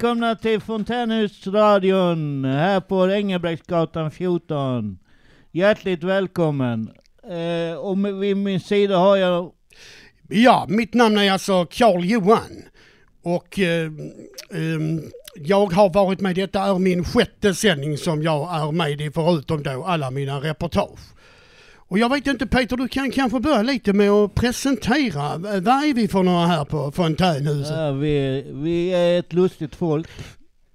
välkomna till Fontänhusradion här på Engelbrektsgatan 14. Hjärtligt välkommen. Eh, och vid min sida har jag... Ja, mitt namn är alltså Carl-Johan. Och eh, eh, jag har varit med, detta är min sjätte sändning som jag är med i förutom då alla mina reportage. Och jag vet inte Peter, du kan kanske börja lite med att presentera. Vad är vi för några här på Fontänhuset? Ja, vi, vi är ett lustigt folk.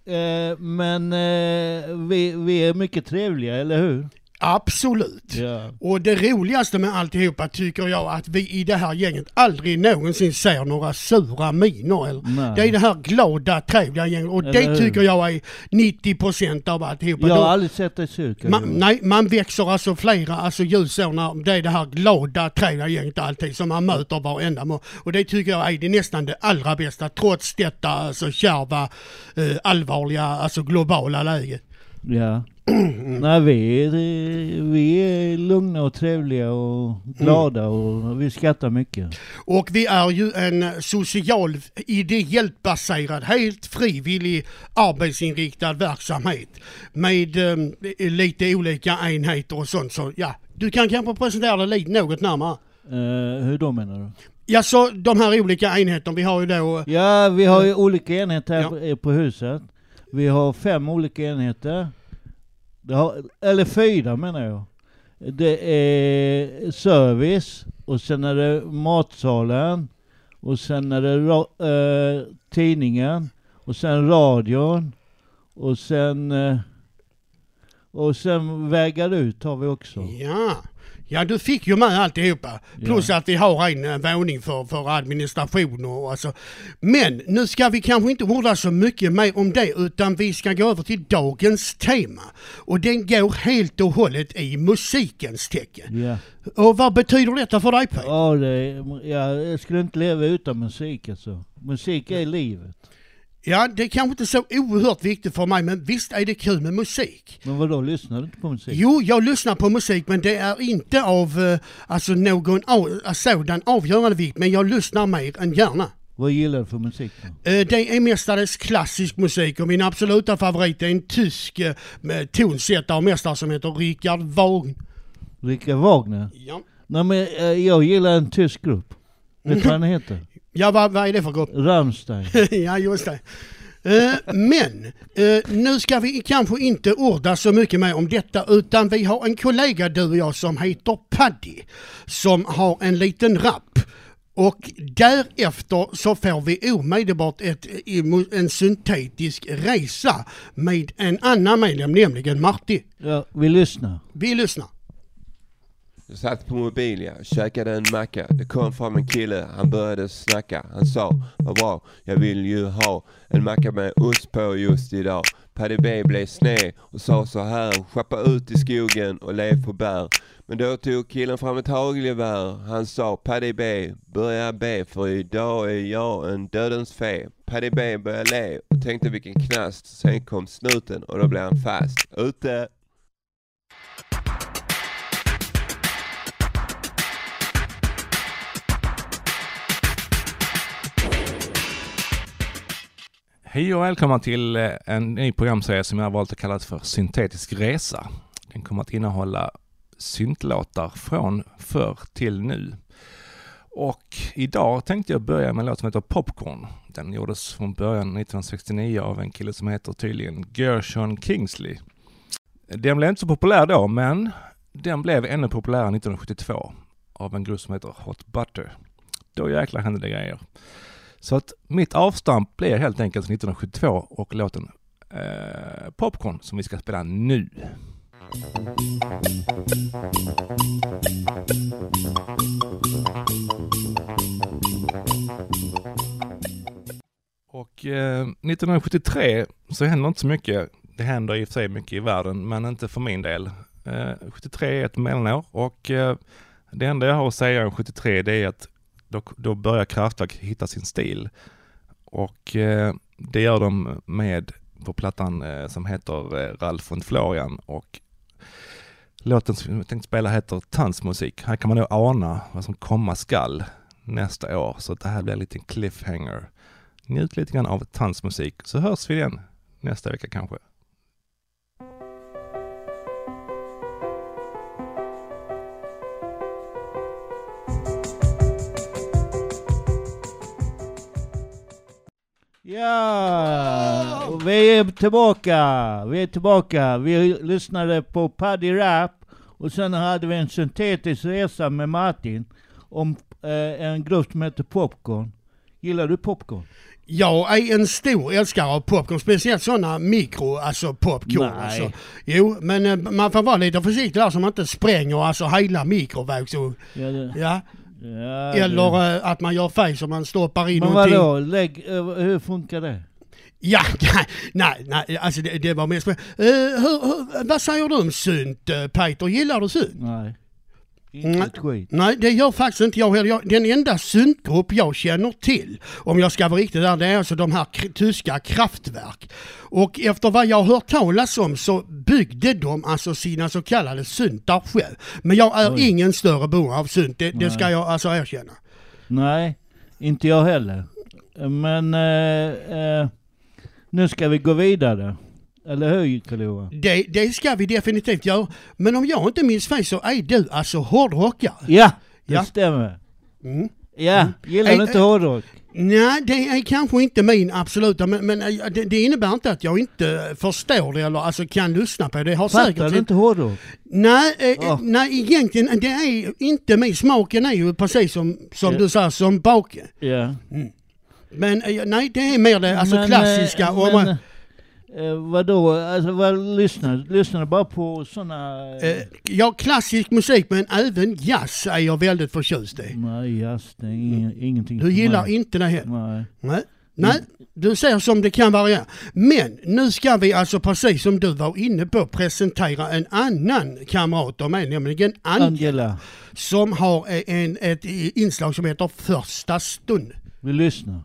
Eh, men eh, vi, vi är mycket trevliga, eller hur? Absolut. Ja. Och det roligaste med alltihopa tycker jag att vi i det här gänget aldrig någonsin ser några sura miner. Eller? Nej. Det är det här glada, trevliga gänget och Eller det hur? tycker jag är 90% av alltihopa. Jag har Då- aldrig sett dig sur nej, man växer alltså flera alltså ljusår när det är det här glada, trevliga gänget alltid som man möter varenda morgon. Och det tycker jag är det nästan det allra bästa trots detta alltså kärva, eh, allvarliga, alltså globala läget. Ja. Nej, vi är, vi är lugna och trevliga och glada och vi skrattar mycket. Och vi är ju en social, ideellt baserad, helt frivillig arbetsinriktad verksamhet med eh, lite olika enheter och sånt. Så ja, du kan kanske presentera det lite något närmare. Eh, hur då menar du? Ja, så de här olika enheterna, vi har ju då... Ja, vi har ju olika enheter här Ja. på huset. Vi har fem olika enheter. Det har, eller fyra menar jag. Det är service, och sen är det matsalen, och sen är det ra, eh, tidningen, och sen radion, och sen... Eh, och sen vägar ut har vi också. Ja, ja du fick ju med alltihopa. Plus Ja. att vi har en eh, våning för, för administration och alltså. Men nu ska vi kanske inte orda så mycket mer om det utan vi ska gå över till dagens tema. Och den går helt och hållet i musikens tecken. Ja. Och vad betyder detta för dig Peter? Ja, det, ja, jag skulle inte leva utan musik alltså. Musik är livet. Ja, det är kanske inte så oerhört viktigt för mig men visst är det kul med musik. Men vadå, lyssnar du inte på musik? Jo, jag lyssnar på musik men det är inte av eh, alltså någon av, sådan avgörande vikt men jag lyssnar mer än gärna. Vad gillar du för musik då? Eh, Det är mestadels klassisk musik och min absoluta favorit är en tysk eh, tonsättare och mästare som heter Richard Wagner. Richard Wagner? Ja, Nej men eh, jag gillar en tysk grupp. Vet du vad den heter? Ja vad, vad är det för grupp? Rammstein. ja, just det. Eh, Men eh, nu ska vi kanske inte orda så mycket mer om detta utan vi har en kollega du och jag som heter Paddy som har en liten rap. Och därefter så får vi omedelbart ett, en syntetisk resa med en annan medlem, nämligen Marti. Ja, vi lyssnar. Vi lyssnar. Jag satt på Mobilia, käkade en macka. Det kom fram en kille, han började snacka. Han sa, vad bra, jag vill ju ha en macka med ost på just idag. Paddy B blev sned och sa så här, schappa ut i skogen och lev på bär. Men då tog killen fram ett hagelgevär. Han sa, Paddy B, börja be för idag är jag en dödens fe. Paddy B började le och tänkte vilken knast. Sen kom snuten och då blev han fast. Ute! Hej och välkomna till eh, en ny programserie som jag har valt att kalla för Syntetisk resa. Den kommer att innehålla syntlåtar från förr till nu. Och idag tänkte jag börja med en låt som heter Popcorn. Den gjordes från början 1969 av en kille som heter tydligen Gershon Kingsley. Den blev inte så populär då, men den blev ännu populärare 1972 av en grupp som heter Hot Butter. Då jäklar hände det grejer. Så att mitt avstamp blir helt enkelt 1972 och låten eh, Popcorn som vi ska spela nu. Och eh, 1973 så händer inte så mycket. Det händer i och för sig mycket i världen, men inte för min del. Eh, 73 är ett mellanår och eh, det enda jag har att säga om 73 det är att då, då börjar Kraftwerk hitta sin stil. Och eh, det gör de med på plattan eh, som heter eh, Ralf und Florian och låten som jag tänkte spela heter Tansmusik. Här kan man nog ana vad som komma skall nästa år. Så det här blir en liten cliffhanger Njut lite grann av dansmusik så hörs vi igen nästa vecka kanske. Ja, och vi är tillbaka. Vi är tillbaka. Vi lyssnade på Paddy Rap och sen hade vi en syntetisk resa med Martin om eh, en grupp som heter Popcorn. Gillar du popcorn? Jag är en stor älskare av popcorn, speciellt sådana mikro, alltså popcorn. Nej. Alltså. Jo, men eh, man får vara lite försiktig där så man inte spränger alltså hela mikrovågs... Ja, det, Ja. Ja, Eller eh, att man gör fel så man stoppar in Men någonting. vadå, lägg, eh, hur funkar det? Ja, nej, nej, alltså det, det var mest... Uh, hur, hur, vad säger du om synt, Peter? Gillar du synt? Nej. Nej. Inte ett skit. Nej, det gör faktiskt inte jag heller. Jag, den enda syntgrupp jag känner till, om jag ska vara riktigt där, det är alltså de här k- tyska kraftverk. Och efter vad jag har hört talas om så byggde de alltså sina så kallade syntar själv. Men jag är Oj. ingen större beroende av synt, det, det Nej. ska jag alltså erkänna. Nej, inte jag heller. Men eh, eh, nu ska vi gå vidare. Eller hur Carl-Johan? Det, det ska vi definitivt göra. Men om jag inte minns fel så är du alltså hårdrockare. Ja, det Ja. stämmer. Mm. Ja, gillar Ej, du inte hårdrock? Nej, det är kanske inte min absoluta, men, men det, det innebär inte att jag inte förstår det eller alltså kan lyssna på det. det har Fattar säkert du inte hårdrock? Nej, Ja. nej egentligen, det är inte min. Smaken är ju precis som, som Ja. du sa, som bake. Ja. Men eh, nej, det är mer det alltså Men, klassiska. eh, och Men, man, eh, vadå, alltså vad lyssnar Lyssnar du bara på såna... eh, ja, klassisk musik men även jazz är jag väldigt förtjust i. Nej, jazz, det är ing, ingenting Du gillar mig. inte det här? Nej. Nej. Nej, du ser som det kan variera. Men nu ska vi alltså precis som du var inne på presentera en annan kamrat av mig, nämligen Angela, Angela, som har eh, en, ett inslag som heter Första stund. vi lyssnar.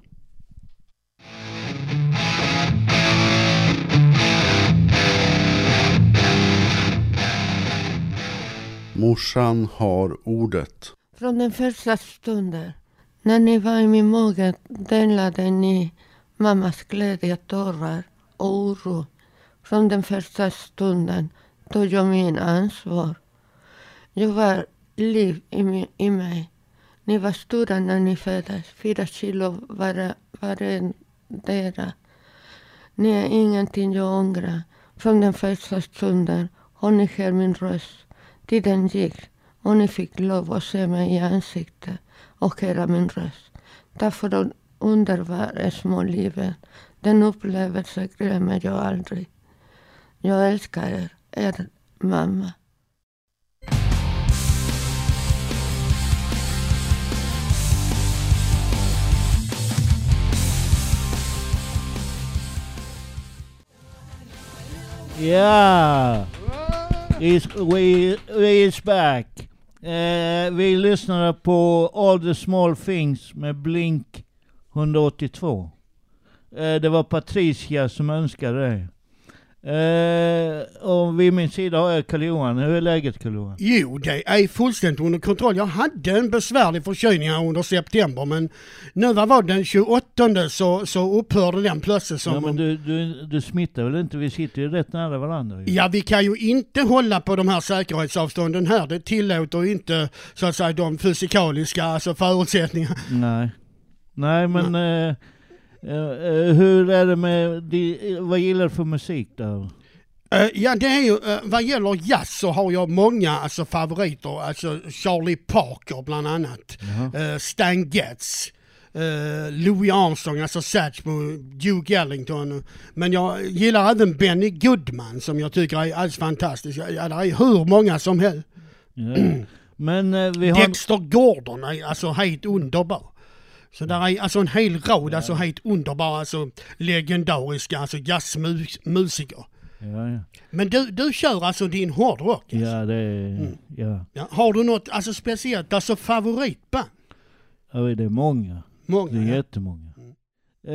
Morsan har ordet. Från den första stunden när ni var i min mage delade ni mammas glädje, tårar och oro. Från den första stunden tog jag min ansvar. Jag var liv i, mi- i mig. Ni var stora när ni föddes, fyra kilo var, varendera. Ni är ingenting jag ångrar. Från den första stunden har ni hört min röst. Tiden gick och ni fick lov att se mig i ansiktet och höra min röst. Därför de underbara små livet. Den upplevelsen glömmer jag aldrig. Jag älskar er, er mamma. Yeah! Is, we, we is back. Eh, vi lyssnade på All the small things med Blink 182. Eh, det var Patricia som önskade det. Eh, och vid min sida har jag Karl-Johan. Hur är läget Karl-Johan? Jo, det är fullständigt under kontroll. Jag hade en besvärlig förkylning här under september men nu vad var det, den 28 så, så upphörde den plötsligt. Som Ja, men du, du, du smittar väl inte? Vi sitter ju rätt nära varandra ju. Ja, vi kan ju inte hålla på de här säkerhetsavstånden här. Det tillåter inte så att säga de fysikaliska alltså förutsättningarna. Nej. Nej men eh, eh, hur är det med, di, vad gillar du för musik där? Eh, ja, det är ju, vad gäller jazz så har jag många alltså, favoriter. Alltså Charlie Parker bland annat. Jaha. Eh, Stan Getz. eh, Louis Armstrong, alltså Satchmo, Duke Ellington. Men jag gillar även Benny Goodman som jag tycker är alldeles fantastisk. Ja, det är hur många som helst. Ja. Men eh, vi har... Dexter Gordon är alltså helt underbar. Så där är alltså en hel rad alltså helt underbara, alltså legendariska alltså jazzmusiker. Ja, ja. Men du, du kör alltså din hårdrock? alltså? ja, det är... Ja. Ja, har du något alltså speciellt, alltså favoritband? ja, det är många. Många? Det är ja. jättemånga. Eh,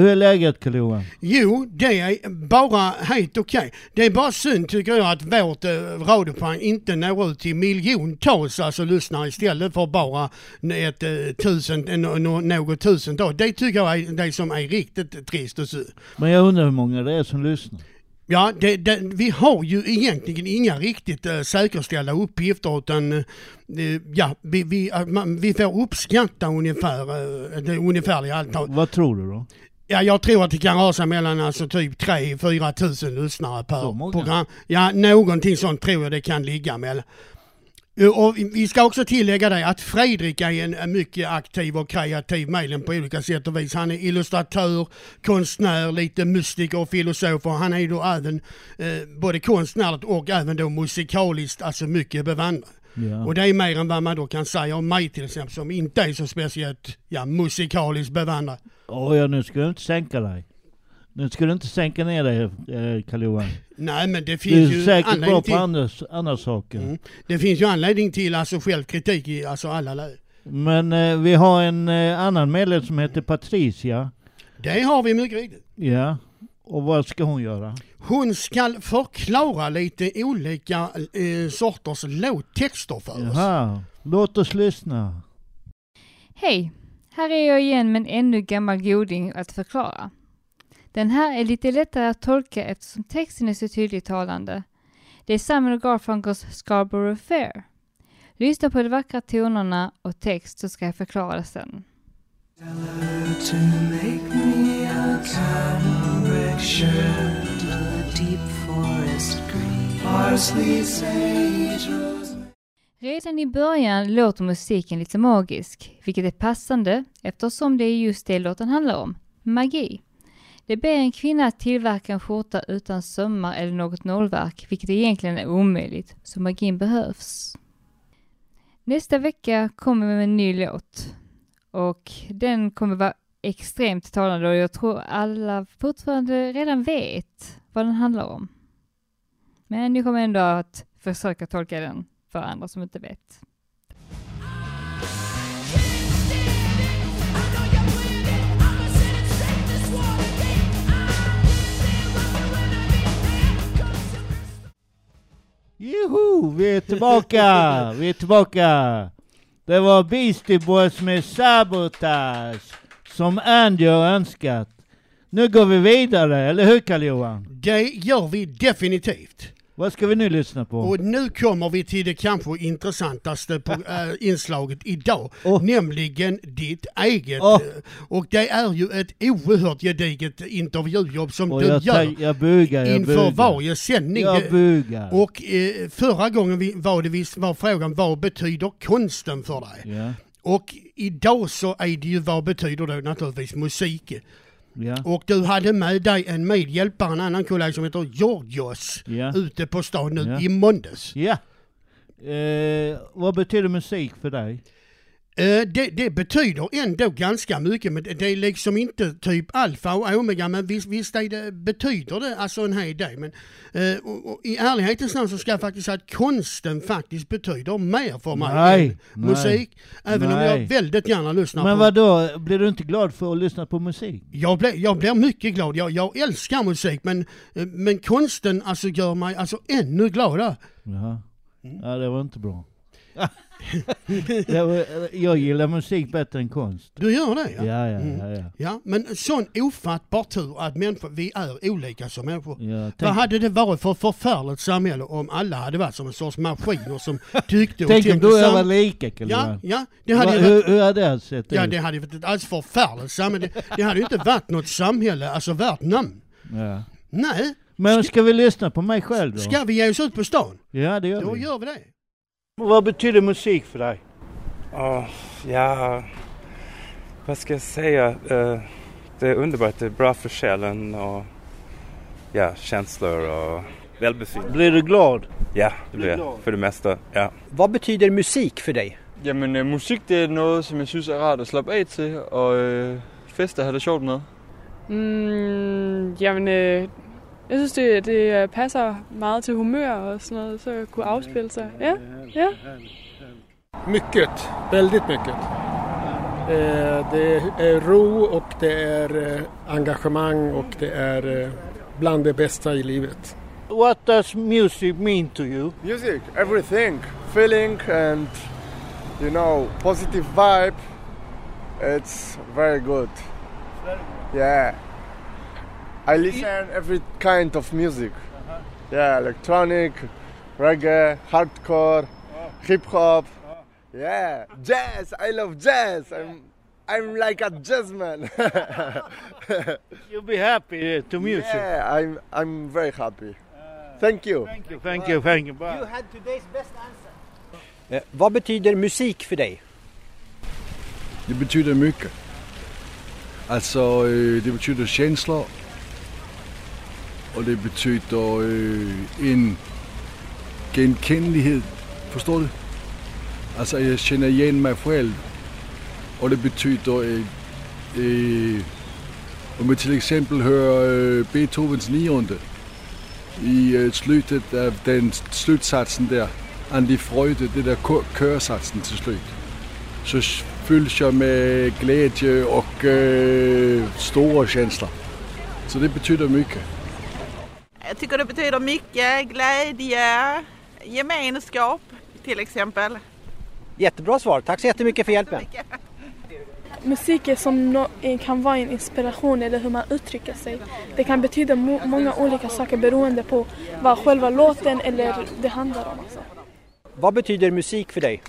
hur är läget Karl-Johan? Jo, det är bara helt okej. Det är bara synd tycker jag att vårt eh, radioprogram inte når ut till miljontals alltså lyssnare istället för bara ett eh, tusen, eh, nå- nå- något tusental. Det tycker jag är det som är riktigt trist och synd. Men jag undrar hur många det är som lyssnar. Ja, det, det, vi har ju egentligen inga riktigt äh, säkerställda uppgifter utan äh, ja, vi, vi, äh, man, vi får uppskatta ungefär äh, det ungefärliga antal. Vad tror du då? Ja, jag tror att det kan röra sig mellan alltså typ 3-4 tusen lyssnare per program. Ja, någonting sånt tror jag det kan ligga mellan. Eh, Och vi ska också tillägga det att Fredrik är en mycket aktiv och kreativ medlem på olika sätt och vis. Han är illustratör, konstnär, lite mystiker och filosof och han är då även eh, både konstnärligt och även då musikaliskt, alltså mycket bevandrad. Ja. Och det är mer än vad man då kan säga om mig till exempel som inte är så speciellt ja, musikaliskt bevandrad. Åh ja, nu ska du inte sänka dig. Nu ska du inte sänka ner dig eh, Karl-Johan. Nej men det Du finns är ju säkert anledning bra till... på andra, andra saker. Mm. Det finns ju anledning till alltså självkritik i alltså alla lägen. Men eh, vi har en eh, annan medlem som heter Patricia. Det har vi mycket riktigt. Ja. Och vad ska hon göra? Hon ska förklara lite olika eh, sorters låttexter för oss. Jaha. Låt oss lyssna. Hej! Här är jag igen med en ännu gammal goding att förklara. Den här är lite lättare att tolka eftersom texten är så tydligt talande. Det är Simon Garfunkels Scarborough Fair. Lyssna på de vackra tonerna och text så ska jag förklara det sen. Redan i början låter musiken lite magisk, vilket är passande eftersom det är just det låten handlar om, magi. Det ber en kvinna att tillverka en skjorta utan sömmar eller något nålverk, vilket egentligen är omöjligt, så magin behövs. Nästa vecka kommer vi med en ny låt och den kommer vara extremt talande och jag tror alla fortfarande redan vet vad den handlar om. Men jag kommer ändå att försöka tolka den för andra som inte vet. Juhu, Vi är tillbaka! Vi är tillbaka! Det var Beastie Boys med Sabotage som Andy har önskat. Nu går vi vidare, eller hur Karl-Johan? Det gör vi definitivt. Vad ska vi nu lyssna på? Och nu kommer vi till det kanske intressantaste på, äh, inslaget idag, Åh. nämligen ditt eget. Eh, Och det är ju ett oerhört gediget intervjujobb som Och du jag, gör jag bugar, jag inför bugar. varje sändning. Jag bugar. Och eh, förra gången vi, var det visst var frågan vad betyder konsten för dig? Ja, Och idag så är det ju vad betyder då naturligtvis musik. Ja, Och du hade med dig en medhjälpare, en annan kollega som heter Georgios, ja. ute på stan nu Ja. i måndags. Ja. Eh, vad betyder musik för dig? Eh, det, det betyder ändå ganska mycket, men det, är liksom inte typ alfa och omega, men visst, visst det, betyder det alltså en hel del. Men eh, och, och i ärlighetens namn så ska jag faktiskt säga att konsten faktiskt betyder mer för mig Nej, än nej, musik. Även om jag nej. väldigt gärna lyssnar Men på vad då? blir du inte glad för att lyssna på musik? Jag blir, jag blir mycket glad. Jag, jag älskar musik men, eh, men konsten alltså gör mig alltså ännu gladare. Jaha. Mm. Ja, det var inte bra. jag gillar musik bättre än konst. Du gör det ja? Ja, ja, Mm. ja. ja. Ja, men sån ofattbar tur att människor, vi är olika som människor. ja Vad tänk hade det varit för förfärligt samhälle om alla hade varit som en sorts maskiner som tyckte och tänk om tänkte du och jag var lika Ja, Karl-Johan. ja, det hade Va, varit, hur, hur hade det sett ja, ut? det hade varit ett alldeles förfärligt samhälle. Det, det hade ju inte varit något samhälle, alltså värt namn. Ja. Nej, Men ska vi lyssna på mig själv då? ska vi ge oss ut på stan? Ja, det gör Då vi. gör vi det. Vad betyder musik för dig? Ja, ja, vad ska jag säga? Eh, Det är underbart, det är bra för själen och ja, känslor och välbefinnande. Blir du glad? Ja, det blir jag för det mesta. Ja. Vad betyder musik för dig? Jamen øh, musik det er noget, som jeg synes er rart at slappe af til, og øh, feste have det sjovt med. Mm, jamen, øh, jeg synes, det, det passer meget til humør og sådan noget, så kunne afspille sig. Ja, ja. Mycket, väldigt mycket. Eh, Det är ro och det är eh, engagemang och det är eh, bland det bästa i livet. What does music mean to you? Music, everything, feeling and you know positive vibe. It's very good. Yeah, I listen every kind of music. Yeah, electronic, reggae, hardcore, hip hop. Yeah, jazz. I love jazz. I'm I'm like a jazzman. You'll be happy uh, to music. Yeah, I'm I'm very happy. Thank you. Thank you, thank you, thank you. Bye. You had today's best answer. Eh, vad betyder musik för dig? Det betyder mycket. Alltså, øh, det betyder känslor. Och det betyder eh, en genkendelighed. Förstår du? Alltså, jag känner igen mig själv. Och det betyder, eh, eh, om vi till exempel hör Beethovens nionde i slutet av den slutsatsen där, an die Freude, det där körsatsen till slut, så fylls jag med glädje och eh, stora känslor. Så det betyder mycket. Jag tycker det betyder mycket glädje, gemenskap till exempel. Jättebra svar. Tack så jättemycket för hjälpen. Musik är som no- kan vara en inspiration eller hur man uttrycker sig. Det kan betyda många olika saker beroende på vad själva låten eller det handlar om. Alltså. Vad betyder musik för dig?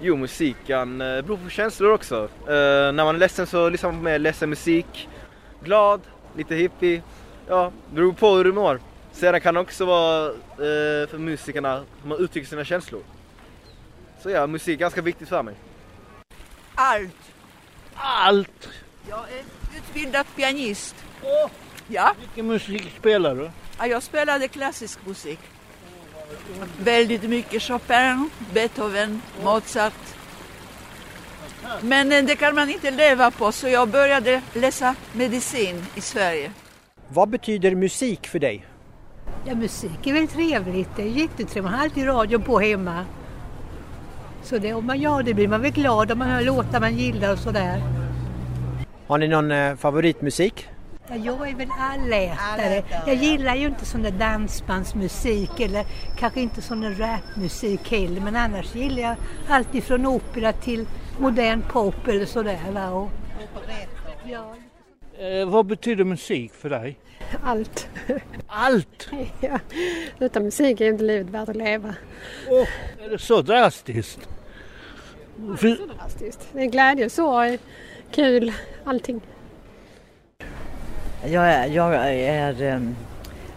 Jo, musiken eh, beror på känslor också. Eh, när man är ledsen så lyssnar man på mer ledsen musik. Glad, lite hippie. Ja, beror på hur du mår. Sedan kan det också vara eh, för musikerna att man uttrycker sina känslor. Så ja, musik är ganska viktigt för mig. Allt. Allt? Jag är utbildad pianist. Ja. Vilken musik spelar du? Ja, jag spelade klassisk musik. Väldigt mycket Chopin, Beethoven, Mozart. Men eh, det kan man inte leva på så jag började läsa medicin i Sverige. Vad betyder musik för dig? Ja, musik är väl trevligt. Det är jättetrevligt. Man har alltid radion på hemma. Så det, om man gör det blir man väl glad om man hör låtar man gillar och sådär. Har ni någon eh, favoritmusik? Ja, jag är väl allätare. Jag gillar ju inte sån där dansbandsmusik eller kanske inte sån där rapmusik heller. Men annars gillar jag allt ifrån opera till modern pop eller sådär. Va? Och, ja. Eh, vad betyder musik för dig? Allt. Allt? ja. Utan musik är inte livet värt att leva. Åh, är det så drastiskt? För, Fantastiskt. Det är glädje, sorg, kul, allting. Jag är, jag är em,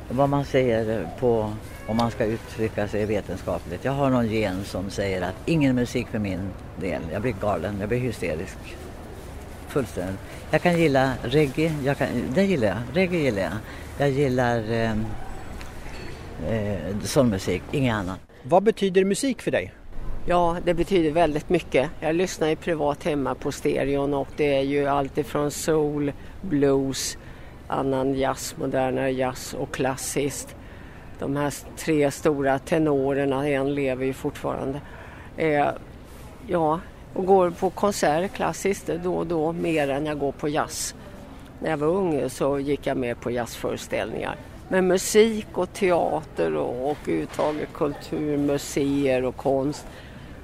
vad man säger på, om man ska uttrycka sig vetenskapligt. Jag har någon gen som säger att ingen musik för min del. Jag blir galen, jag blir hysterisk. Fullständigt. Jag kan gilla reggae, jag kan, det gillar jag. Reggae gillar jag. Jag gillar em, eh, sångmusik, inget annat. Vad betyder musik för dig? Ja, det betyder väldigt mycket. Jag lyssnar ju privat hemma på stereon och det är ju allt ifrån soul, blues, annan jazz, modernare jazz och klassiskt. De här tre stora tenorerna, en lever ju fortfarande. Eh, ja, och går på konserter klassiskt då och då mer än jag går på jazz. När jag var ung så gick jag med på jazzföreställningar. Men musik och teater och, och överhuvudtaget kultur, museer och konst.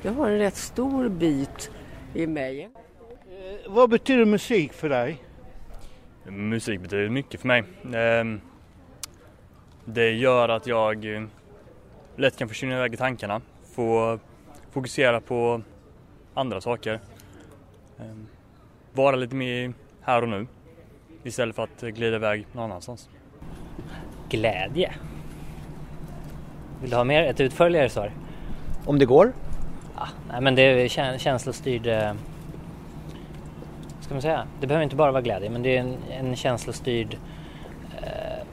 Jag har en rätt stor bit i mig. vad betyder musik för dig? Musik betyder mycket för mig. Ehm, Det gör att jag eh, lätt kan försvinna iväg i tankarna, få fokusera på andra saker. Ehm, Vara lite mer här och nu istället för att glida iväg någon annanstans. Glädje. Vill du ha mer, ett utförligare svar? Om det går? Ja, nej, men det är kä- känslostyrd... eh, Ska man säga? Det behöver inte bara vara glädje men det är en, en känslostyrd... Eh,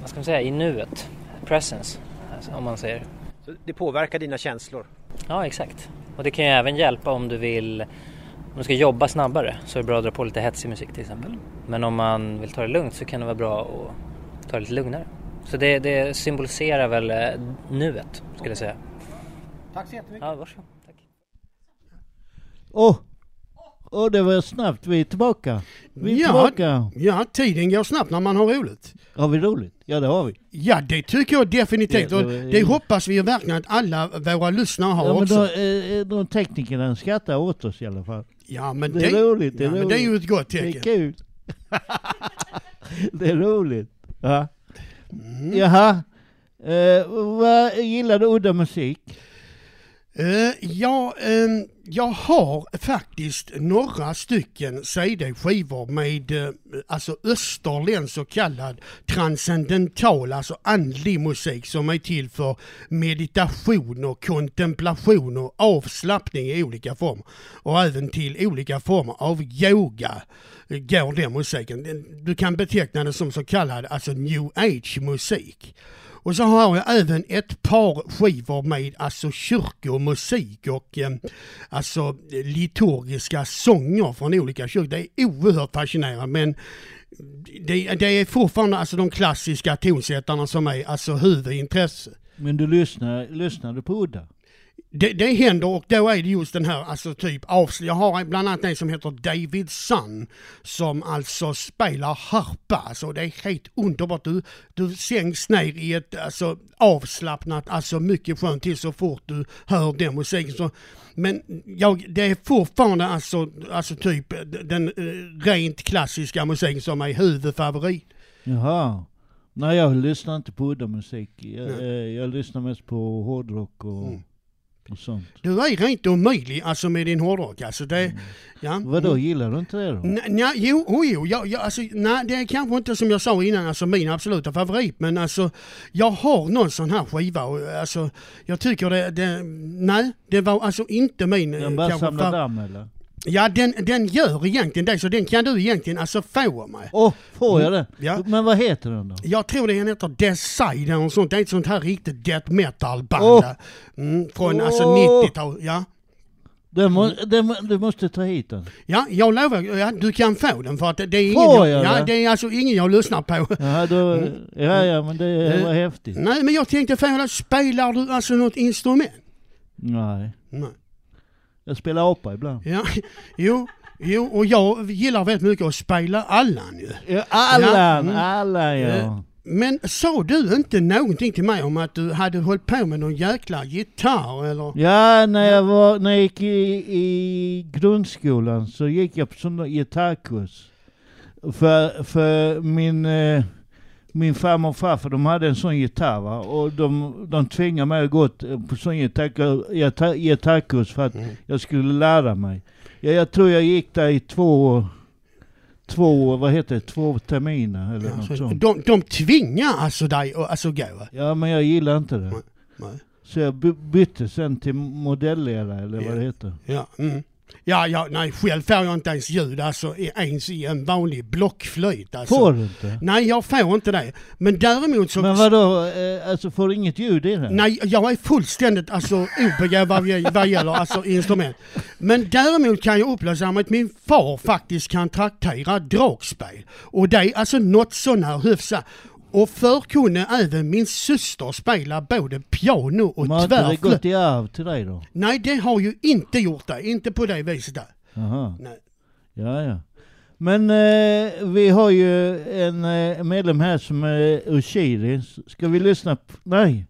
vad ska man säga? I nuet. Presence, alltså, om man säger. Så det påverkar dina känslor? Ja, exakt. Och det kan ju även hjälpa om du vill... Om du ska jobba snabbare så är det bra att dra på lite hetsig musik till exempel. Men om man vill ta det lugnt så kan det vara bra att ta det lite lugnare. Så det, det symboliserar väl eh, nuet, skulle jag säga. Tack så jättemycket. Ja, varsågod. Åh, Och det var snabbt, vi är tillbaka. Vi är Ja, tillbaka. ja, tiden går snabbt när man har roligt. Har vi roligt? Ja det har vi. Ja, det tycker jag definitivt. Ja, det var- det hoppas vi ju verkligen att alla våra lyssnare har Ja, men också. då, eh, de teknikerna skrattar åt oss i alla fall. Ja, men det är det- roligt. Det är, ja, men roligt. det är ju ett gott Det är tecken. kul. det är roligt. Ja. Mm. Jaha. Eh, vad gillar du udda musik? Uh, ja, um, jag har faktiskt några stycken CD-skivor med uh, alltså österländsk så kallad transcendental, alltså andlig musik som är till för meditation och kontemplation och avslappning i olika former. Och även till olika former av yoga går den musiken. Du kan beteckna det som så kallad alltså new age musik. Och så har jag även ett par skivor med alltså kyrkomusik och eh, alltså liturgiska sånger från olika kyrkor. Det är oerhört fascinerande men det, det är fortfarande alltså de klassiska tonsättarna som är alltså huvudintresse. Men du lyssnar, lyssnar du på udda? Det, det händer och då är det just den här alltså typ avsl- Jag har bland annat en som heter David Sun som alltså spelar harpa. Alltså det är helt underbart. Du, du sänks ner i ett alltså, avslappnat, alltså mycket skönt till så fort du hör den musiken. Så, men jag, det är fortfarande alltså, alltså typ den eh, rent klassiska musiken som är huvudfavorit. Jaha. Nej jag lyssnar inte på udda musik. Jag, eh, jag lyssnar mest på hårdrock och, Mm. Sånt. Du är rent omöjlig alltså med din hårdrock. Alltså det, ja. Vadå, Mm. gillar du inte det då? Nej, nej, jo, oh, jo, jag, jag, alltså, nej, det är kanske inte som jag sa innan, alltså min absoluta favorit, men alltså jag har någon sån här skiva och alltså jag tycker det, det nej, det var alltså inte min... eh, Den bara kanske samlar fa- damm eller? Ja, den, den gör egentligen det, så den kan du egentligen alltså få av mig. Åh, oh, får jag det? Ja. Men vad heter den då? Jag tror det heter Decide eller något sånt, det är ett sånt här riktigt death metal band. Åh. Mm, från alltså Åh. 90-tal, ja. Den må, den, du måste ta hit den. Ja, jag lovar, ja, du kan få den för att det är ingen Får jag, ja, det? är alltså ingen jag lyssnar på. Ja, då, Mm. ja, ja men det Eh, var häftigt. Nej, men jag tänkte fråga, spelar du alltså något instrument? Nej. Nej. Jag spelar apa ibland. Ja, jo, jo, och jag gillar väldigt mycket att spela Allan ju. Ja, Allan, mm. Allan ja. Eh, Men sa du inte någonting till mig om att du hade hållit på med någon jäkla gitarr eller? Ja, när jag, var, när jag gick i, i grundskolan så gick jag på sån där gitarrkurs. För, för min, eh, min farmor och farfar de hade en sån gitarr va? och de, de tvingade mig att gå på sån gitarr, gitarr, gitarrkurs för att jag skulle lära mig. Ja, jag tror jag gick där i två, två vad heter det, två terminer eller något Så sånt. de, de tvingar alltså dig att alltså gå? Ja, men jag gillar inte det. nej. Så jag by- bytte sen till modellledare eller vad det heter. Ja, mm. Ja, ja, nej själv får jag inte ens ljud alltså ens i en vanlig blockflöjt. Alltså. Får du inte? Nej, jag får inte det. Men däremot så... Men vadå, eh, alltså får du inget ljud i den? Nej, jag är fullständigt alltså, obegåvad vad, vad gäller alltså, instrument. Men däremot kan jag upplysa om att min far faktiskt kan traktera dragspel. Och det är alltså något sån här hyfsat. Och förr kunde även min syster spela både piano och Men har inte det tvärflöjt. gått i arv till dig då? Nej, det har ju inte gjort det. Inte på det viset där. Jaha. Nej. Ja, ja. Men eh, vi har ju en eh, medlem här som är Ushiri. Ska vi lyssna? På? Nej.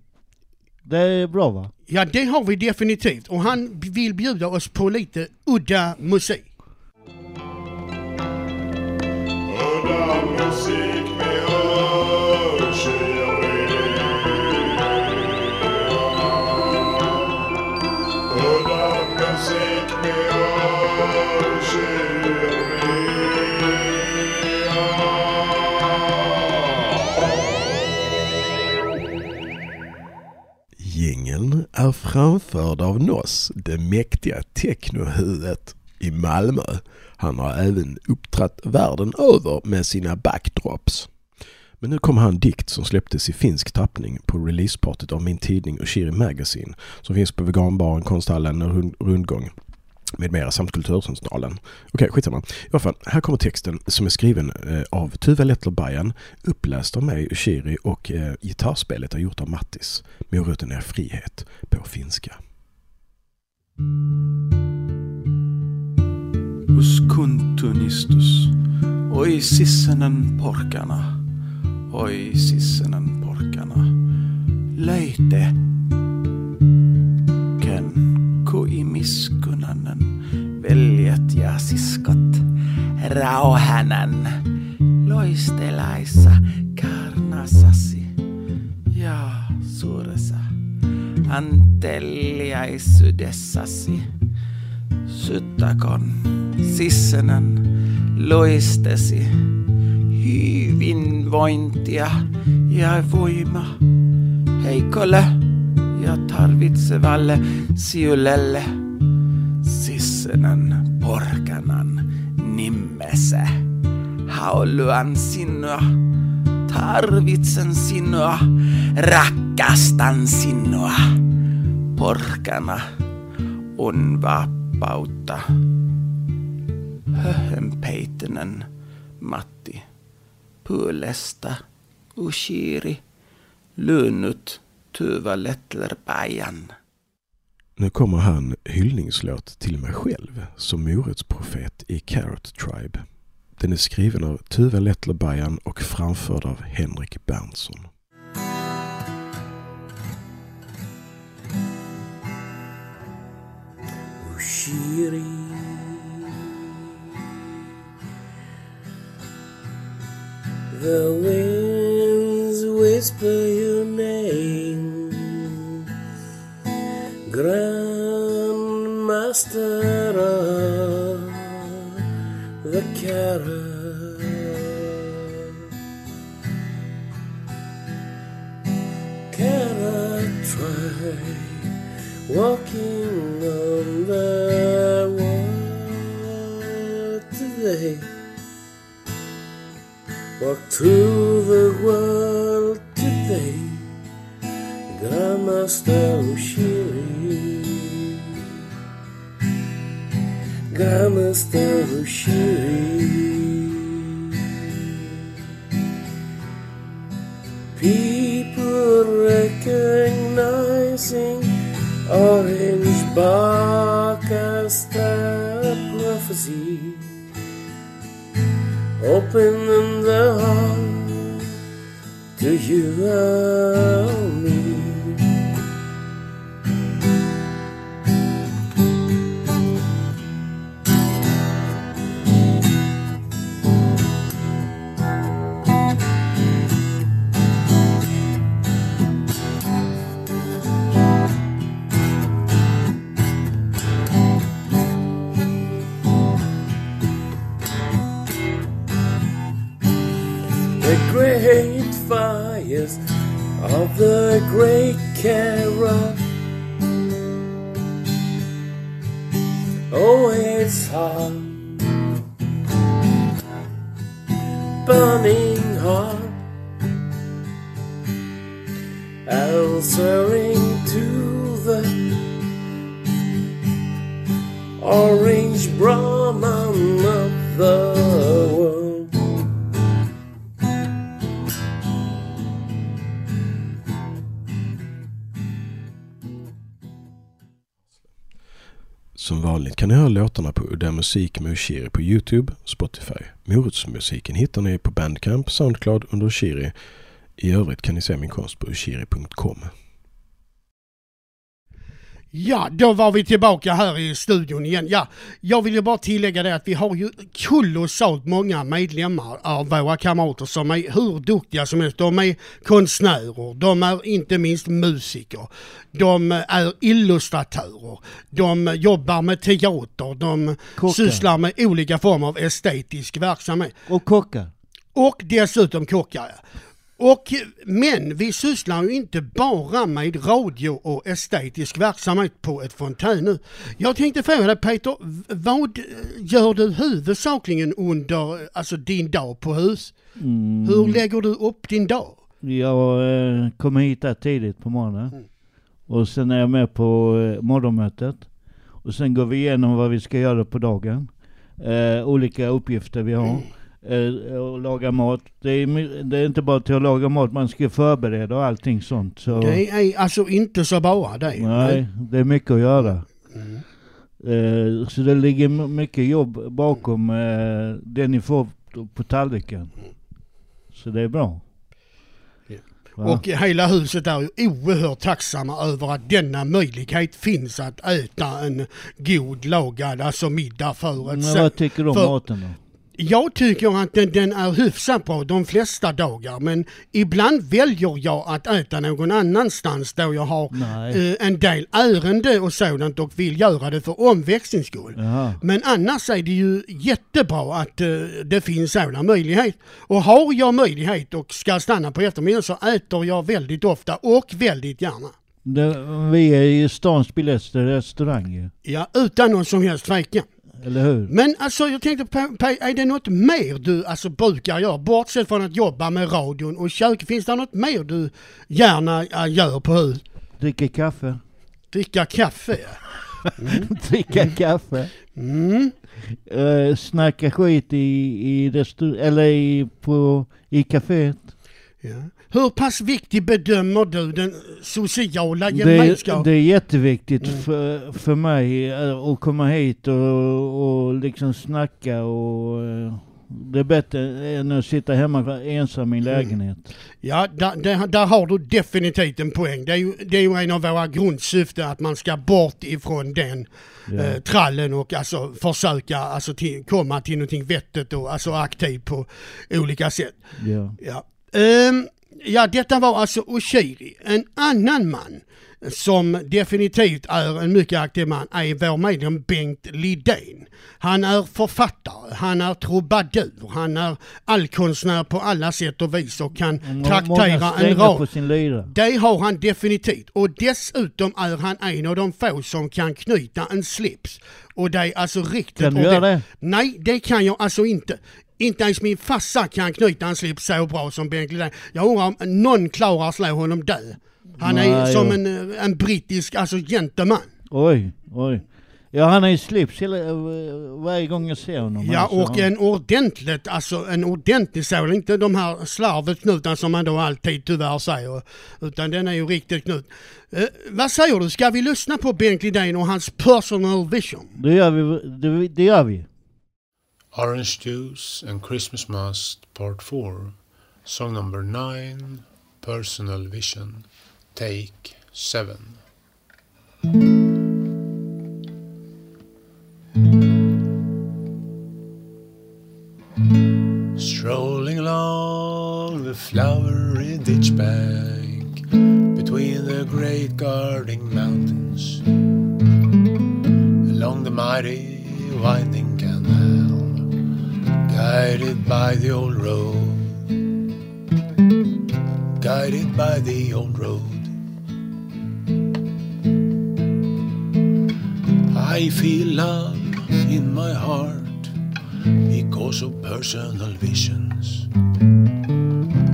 Det är bra va? Ja, det har vi definitivt. Och han vill bjuda oss på lite udda musik. Udda musik är framförd av Noss, det mäktiga technohuvudet i Malmö. Han har även uppträtt världen över med sina backdrops. Men nu kommer han dikt som släpptes i finsk tappning på releasepartyt av min tidning Ushiri Magazine som finns på veganbaren, konsthallen och rundgång med mera samt Kulturcentralen. Okej, skitsamma. I alla fall, här kommer texten som är skriven eh, av Tuve Letterbajan, uppläst av mig, Ushiri och eh, gitarrspelet är gjort av Mattis. Moroten är frihet på finska. Husk kuntunistus. Oi sissenen porkana. Oi sissenen porkana. Löite. Ken kuimiskunanen. Veljet ja siskat. Rauhanan. Loistelaissa karnasasi. Ja suuressa. Anteliaisuudessasi. Syttäkon sissenen loistesi hyvinvointia ja voima heikolle ja tarvitsevalle siulelle sissenen porkanan nimessä. Haluan sinua, tarvitsen sinua, rakastan sinua. Porkana on vapautta. Höhönpeitinen Matti. Puolesta Ushiri. Lynnut Tuva Lettlerpäijän. Nu kommer han hyllningslåt till mig själv som morotsprofet i Carrot Tribe. Den är skriven av Tuva Lettler och framförd av Henrik Berntsson. Ushiri The winds whisper your name Grandmaster of the carrot. Carrot try walking on the water today. Walk through Ushiri People recognizing orange bark as the prophecy Opening the heart to you Oh, it's hot, burning hot, answering kan ni höra låtarna på Udda Musik med Ushiri på Youtube, Spotify. Morotsmusiken hittar ni på Bandcamp, Soundcloud under Ushiri. I övrigt kan ni se min konst på ushiri.com. Ja, då var vi tillbaka här i studion igen. Ja, jag vill ju bara tillägga det att vi har ju kolossalt många medlemmar av våra kamrater som är hur duktiga som helst. De är konstnärer, de är inte minst musiker, de är illustratörer, de jobbar med teater, de Kockar. sysslar med olika former av estetisk verksamhet. Och kockar. Och dessutom kockar. Och, men vi sysslar ju inte bara med radio och estetisk verksamhet på ett fontän nu. Jag tänkte fråga dig Peter, vad gör du huvudsakligen under alltså din dag på hus? Mm. Hur lägger du upp din dag? Jag eh, kommer hit tidigt på morgonen. Och sen är jag med på eh, morgonmötet. Och sen går vi igenom vad vi ska göra på dagen. Eh, olika uppgifter vi har. Eh, och laga mat. Det är, det är inte bara till att laga mat, man ska förbereda och allting sånt. Så, Det är alltså inte så bara det. nej, det är mycket att göra. Eh, så det ligger mycket jobb bakom eh, det ni får på tallriken. Så det är bra. Va? Och hela huset är ju oerhört tacksamma över att denna möjlighet finns att äta en god lagad alltså middag för ett Men vad tycker du om maten då? Jag tycker att den, den är hyfsat bra de flesta dagar men ibland väljer jag att äta någon annanstans då jag har eh, en del ärende och sådant och vill göra det för omväxlings skull. Jaha. Men annars är det ju jättebra att eh, det finns sådana möjlighet. Och har jag möjlighet och ska stanna på eftermiddagen så äter jag väldigt ofta och väldigt gärna. Det, vi är ju stans billigaste restaurang ju. Ja, utan någon som helst tvekan. Eller hur? Men alltså jag tänkte är det något mer du alltså brukar göra? Bortsett från att jobba med radion och kök, finns det något mer du gärna äh, gör på hus? Dricka kaffe. Dricka kaffe? Dricka kaffe. Mm. Uh, snacka skit i, i restaur- eller i, på, i kaféet. Ja. Hur pass viktig bedömer du den sociala Det, gemenskapen? det är jätteviktigt Mm. för, för mig eh, att komma hit och, och liksom snacka och eh, det är bättre än att sitta hemma ensam i en lägenhet. Ja, där, där, där har du definitivt en poäng. Det är, ju, det är ju en av våra grundsyften att man ska bort ifrån den Ja. eh, trallen och alltså försöka alltså, till, komma till någonting vettigt och alltså aktiv på olika sätt. Ja. Ja. Ehm, ja, detta var alltså Oshiri. En annan man som definitivt är en mycket aktiv man är vår medlem Bengt Lidén. Han är författare, han är trubadur, han är allkonstnär på alla sätt och vis och kan Må- traktera en rad. Det har han definitivt. Och dessutom är han en av de få som kan knyta en slips. Och det är alltså riktigt... Kan du göra det? Nej, det kan jag alltså inte. Inte ens min farsa kan knyta en slips så bra som Bengt Lidén. Jag undrar om någon klarar att slå honom död. Han är Nej, som ja. en, eh, en brittisk alltså gentleman. Oj, oj. Ja han har ju slips hela, eh, varje gång jag ser honom. Ja alltså. och en ordentligt, alltså en ordentlig sål, inte de här slarvet som man då alltid tyvärr säger. Utan den är ju riktigt knut. Eh, vad säger du, ska vi lyssna på Bengt Lidén och hans personal vision? Det gör vi. Det, det gör vi. Orange Juice and Christmas Must Part 4 Song number 9 Personal Vision Take 7 Strolling along the flowery ditch bank Between the great guarding mountains Along the mighty winding Guided by the old road Guided by the old road I feel love in my heart because of personal visions.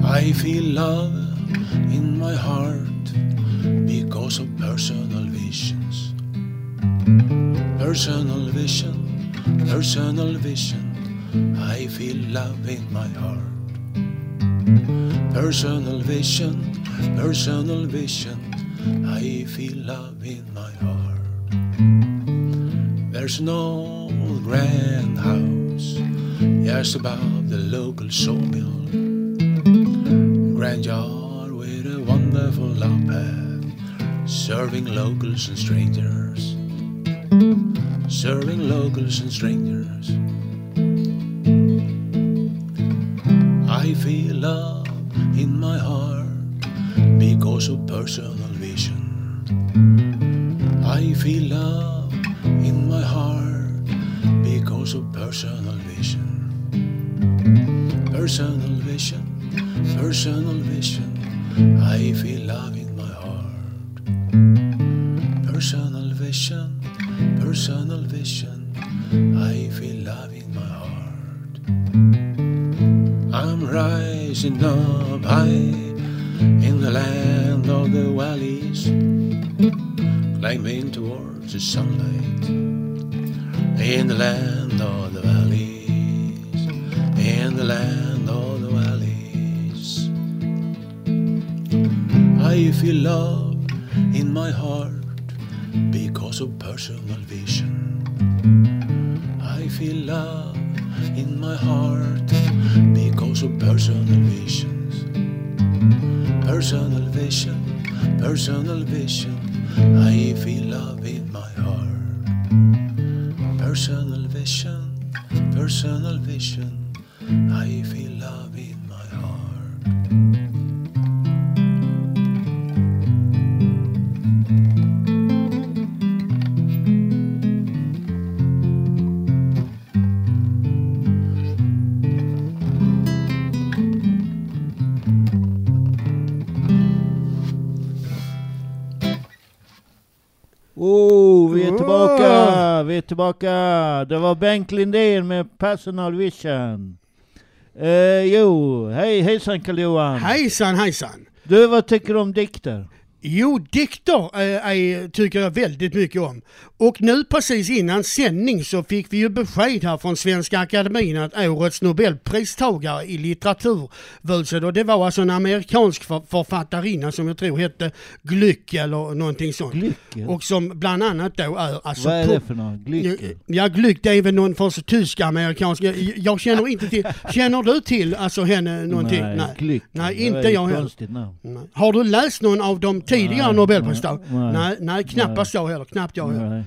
I feel love in my heart because of personal visions. Personal vision, personal vision. I feel love in my heart. Personal vision, personal vision. I feel love in my heart. There's old grand house just above the local sawmill. Grand yard with a wonderful log path, serving locals and strangers. Serving locals and strangers. Feel love in my heart because of personal vision. I feel love in my heart because of personal vision. Personal vision, personal vision. I feel love rising up high in the land of the valleys, climbing towards the sunlight. In the land of the valleys, in the land of the valleys. I feel love in my heart because of personal vision. I feel love in my heart because of personal visions. Personal vision, personal vision. I feel love in my heart. Personal vision, personal vision. I feel love tillbaka! Det var Bengt Lindén med Personal Vision. Eh, jo, hej hejsan Karl-Johan! Hejsan hejsan! Du, vad tycker du om dikter? Jo, dikter eh, är, tycker jag väldigt mycket om. Och nu precis innan sändning så fick vi ju besked här från Svenska Akademin att årets Nobelpristagare i litteratur Wölsed, och det var alltså en amerikansk för, författarinna som jag tror hette Glück eller någonting sånt. Glück, Och som bland annat då är alltså... Vad är det för något? Glück? Ja, Glück det är väl någon för tysk amerikansk. Jag, jag känner inte till. Känner du till alltså henne någonting? Nej. Nej Det inte jag heller. Nej. Har du läst någon av de tidigare Nej, Nobelpristagare? nej, Nej, nej. nej, knappast jag heller. Knappt jag heller. Nej.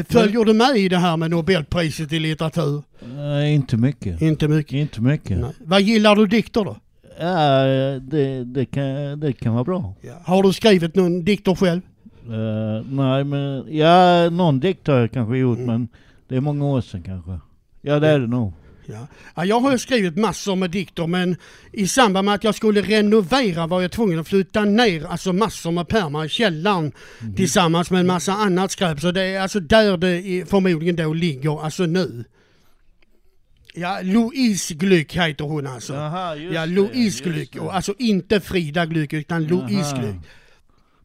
Eh, Följer du med i det här med Nobelpriset i litteratur? Nej, inte mycket. Inte mycket. Inte mycket. Nej. Vad gillar du dikter då? Ja, det, det, kan, det kan vara bra. Har du skrivit någon dikter själv? Eh, nej, men ja, någon dikt har jag kanske gjort, Mm. men det är många år sedan kanske. Ja, det är det nog. Ja. Ja, jag har ju skrivit massor med dikter men i samband med att jag skulle renovera var jag tvungen att flytta ner alltså massor med pärmar i källaren tillsammans med en massa annat skräp. Så det är alltså där det förmodligen då ligger, alltså nu. Ja, Louise Glück heter hon alltså. Just ja, Louise Glück. Och alltså inte Frida Glück utan Louise. Glück.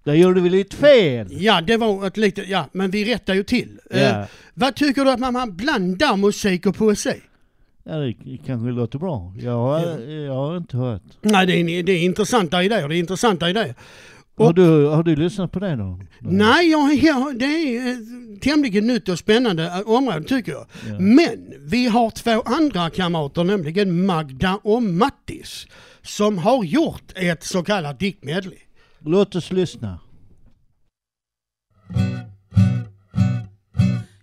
Där gjorde vi lite fel. Ja, det var ett litet, ja, men vi rättar ju till. Ja. Eh, vad tycker du att man, man blandar musik och poesi? Ja, det kanske låter bra. Jag har, jag har inte hört. Nej, det är, det är intressanta idéer. Det är intressanta idéer. Har du, har du lyssnat på det då? Nej, jag, jag, det är ett tämligen nytt och spännande eh, område tycker jag. Ja. Men vi har två andra kamrater, nämligen Magda och Mattis, som har gjort ett så kallat diktmedley. Låt oss lyssna.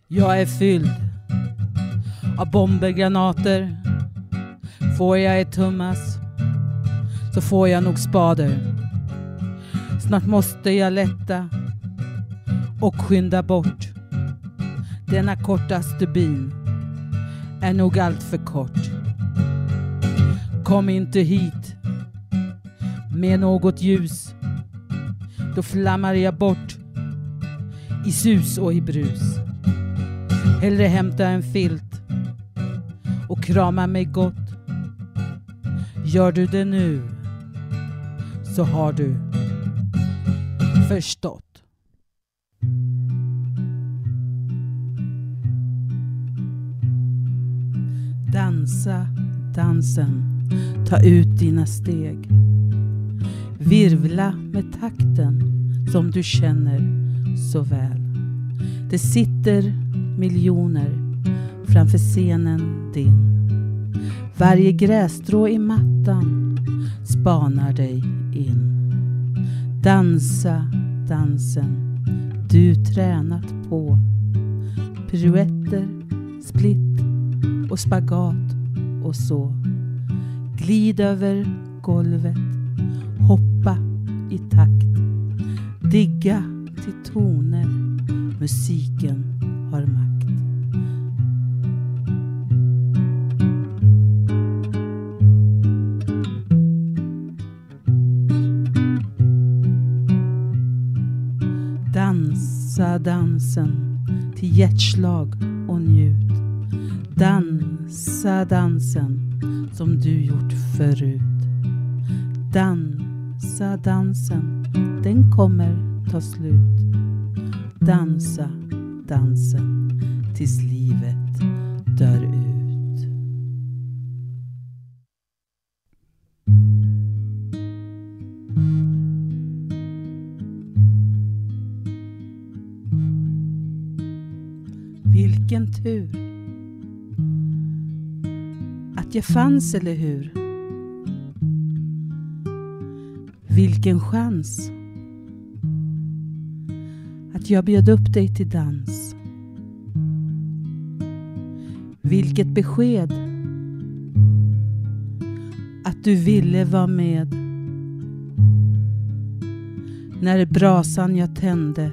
Jag är fylld av bomber, granater. Får jag ett tummas så får jag nog spader. Snart måste jag lätta och skynda bort. Denna korta stubin är nog allt för kort. Kom inte hit med något ljus. Då flammar jag bort i sus och i brus. Hellre hämta en filt krama mig gott. Gör du det nu så har du förstått. Dansa dansen, ta ut dina steg. Virvla med takten som du känner så väl. Det sitter miljoner framför scenen din. Varje grässtrå i mattan spanar dig in. Dansa dansen du tränat på. Piruetter, split och spagat och så. Glid över golvet, hoppa i takt. Digga till toner musiken har makt. Dansa dansen till hjärtslag och njut. Dansa dansen som du gjort förut. Dansa dansen, den kommer ta slut. Dansa dansen tills livet dör ut. Att jag fanns, eller hur? Vilken chans att jag bjöd upp dig till dans. Vilket besked att du ville vara med när brasan jag tände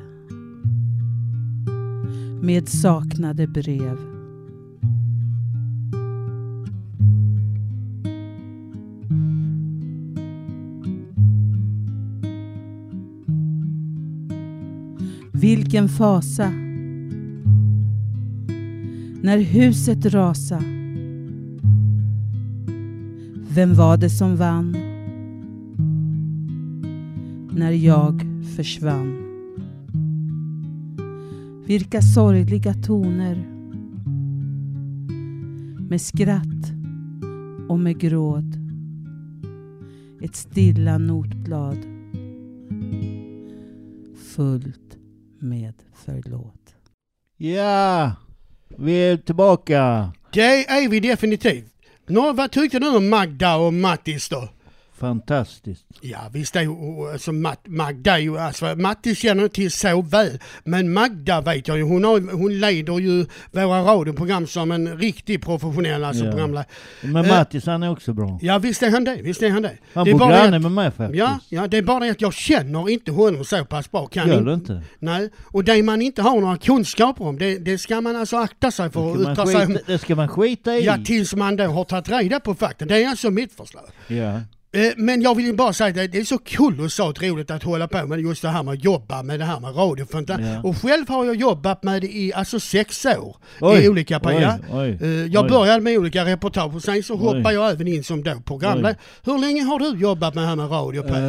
med saknade brev. Vilken fasa när huset rasa. Vem var det som vann när jag försvann? Vilka sorgliga toner med skratt och med gråd. Ett stilla notblad fullt med förlåt. Ja, vi är tillbaka. Det är vi definitivt. Nå, vad tyckte du om Magda och Mattis då? Fantastiskt. Ja visst är ju, alltså Magda är ju, alltså Mattis känner jag till så väl. Men Magda vet jag ju, hon, har, hon leder ju våra radioprogram som en riktig professionell alltså Ja. programledare. Men Eh, Mattis han är också bra. Ja visst är han det, visst är han det. Han det bor granne med mig faktiskt. Ja, ja, det är bara det att jag känner inte honom så pass bra. Kan Gör du inte? Nej, och det man inte har några kunskaper om, det, det ska man alltså akta sig för att yttra sig om. det ska man skita i. Ja, tills man då har tagit reda på fakta. Det är alltså mitt förslag. Ja. Eh, Men jag vill ju bara säga att det är så kolossalt roligt att hålla på med just det här med att jobba med det här med radio. Ja. Och själv har jag jobbat med det i alltså sex år Oj, i olika program. Eh, Jag oj. började med olika reportage och sen så Oj. hoppade jag även in som då programledare. Hur länge har du jobbat med det här med radio Per?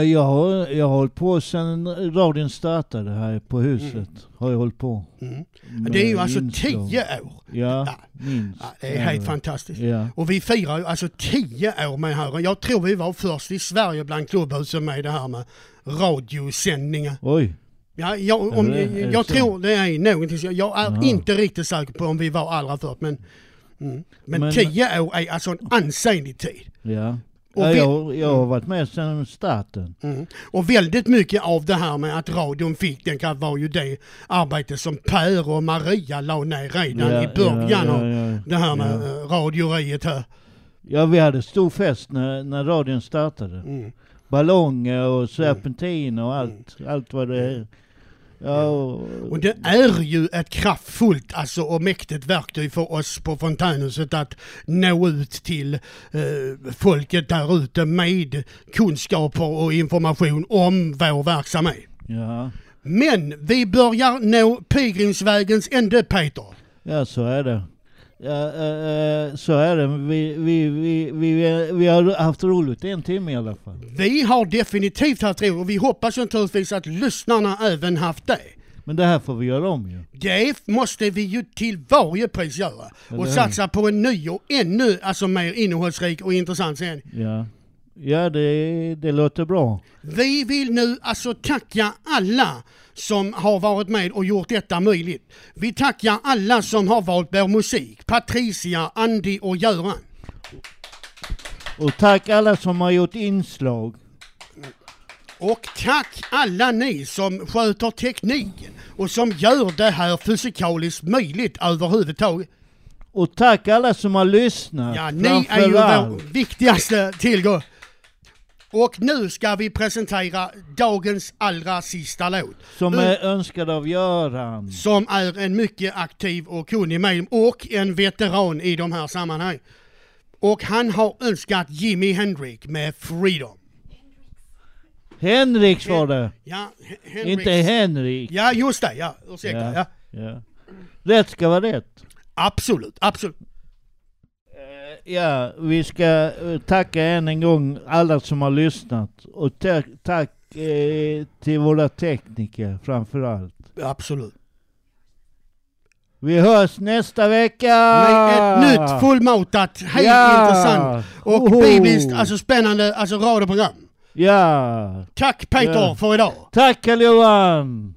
Eh, jag, har, jag har hållit på sedan radion startade här på huset. Har jag hållit på. Mm. Det är ju alltså inslag. tio år. Ja, minst. Ja, det är helt fantastiskt. Ja. Och vi firar ju alltså tio år med här. Jag tror vi var först i Sverige bland klubbhusen med det här med radiosändningar. Oj. Ja, jag, om, jag så? tror det är någonting, jag är Jaha. inte riktigt säker på om vi var allra först men, mm. men, Men- tio år är alltså en ansenlig tid. Ja. Och jag, jag har varit med sedan starten. Mm. Och väldigt mycket av det här med att radion fick den var ju det arbete som Per och Maria la ner redan Ja, i början ja, ja, av det här med Ja. ja. radioriet här. Ja, vi hade stor fest när, när radion startade. Mm. Ballonger och serpentiner och allt. Allt vad det Ja, och, Och det är ju ett kraftfullt alltså, och mäktigt verktyg för oss på Fontänhuset att nå ut till eh, folket där ute med kunskaper och information om vår verksamhet. ja. Men vi börjar nå pilgrimsvägens ände Peter. ja, så är det. Ja, eh, så är det. Vi, vi, vi, vi, vi har haft roligt en timme i alla fall. Vi har definitivt haft roligt och vi hoppas naturligtvis att lyssnarna även haft det. Men det här får vi göra om ju. Det måste vi ju till varje pris göra. Eller Och hur? satsa på en ny och ännu alltså, mer innehållsrik och intressant sändning. Ja, ja det, det låter bra. Vi vill nu alltså tacka alla som har varit med och gjort detta möjligt. Vi tackar alla som har valt vår musik. Patricia, Andy och Göran. Och tack alla som har gjort inslag. Och tack alla ni som sköter tekniken och som gör det här fysikaliskt möjligt överhuvudtaget. Och tack alla som har lyssnat. Ja, ni är ju vår viktigaste tillgång. Och nu ska vi presentera dagens allra sista låt. Som är önskad av Göran. Som är en mycket aktiv och kunnig medlem och en veteran i de här sammanhangen. Och han har önskat Jimi Hendrix med Freedom. Henriks var det. Ja, He- Hendrix. Inte Henrik. Ja, just det. Ja, ursäkta. Ja. ja. Rätt ska vara rätt. Absolut, absolut. Ja, vi ska eh, tacka än en gång alla som har lyssnat. Och tack, tack eh, till våra tekniker framförallt. Absolut. Vi hörs nästa vecka! Med ett nytt fullmatat, helt Ja! intressant och Hoho! bibliskt, alltså spännande, alltså radioprogram. Ja! Tack Peter Ja. för idag. Tack Karl-Johan!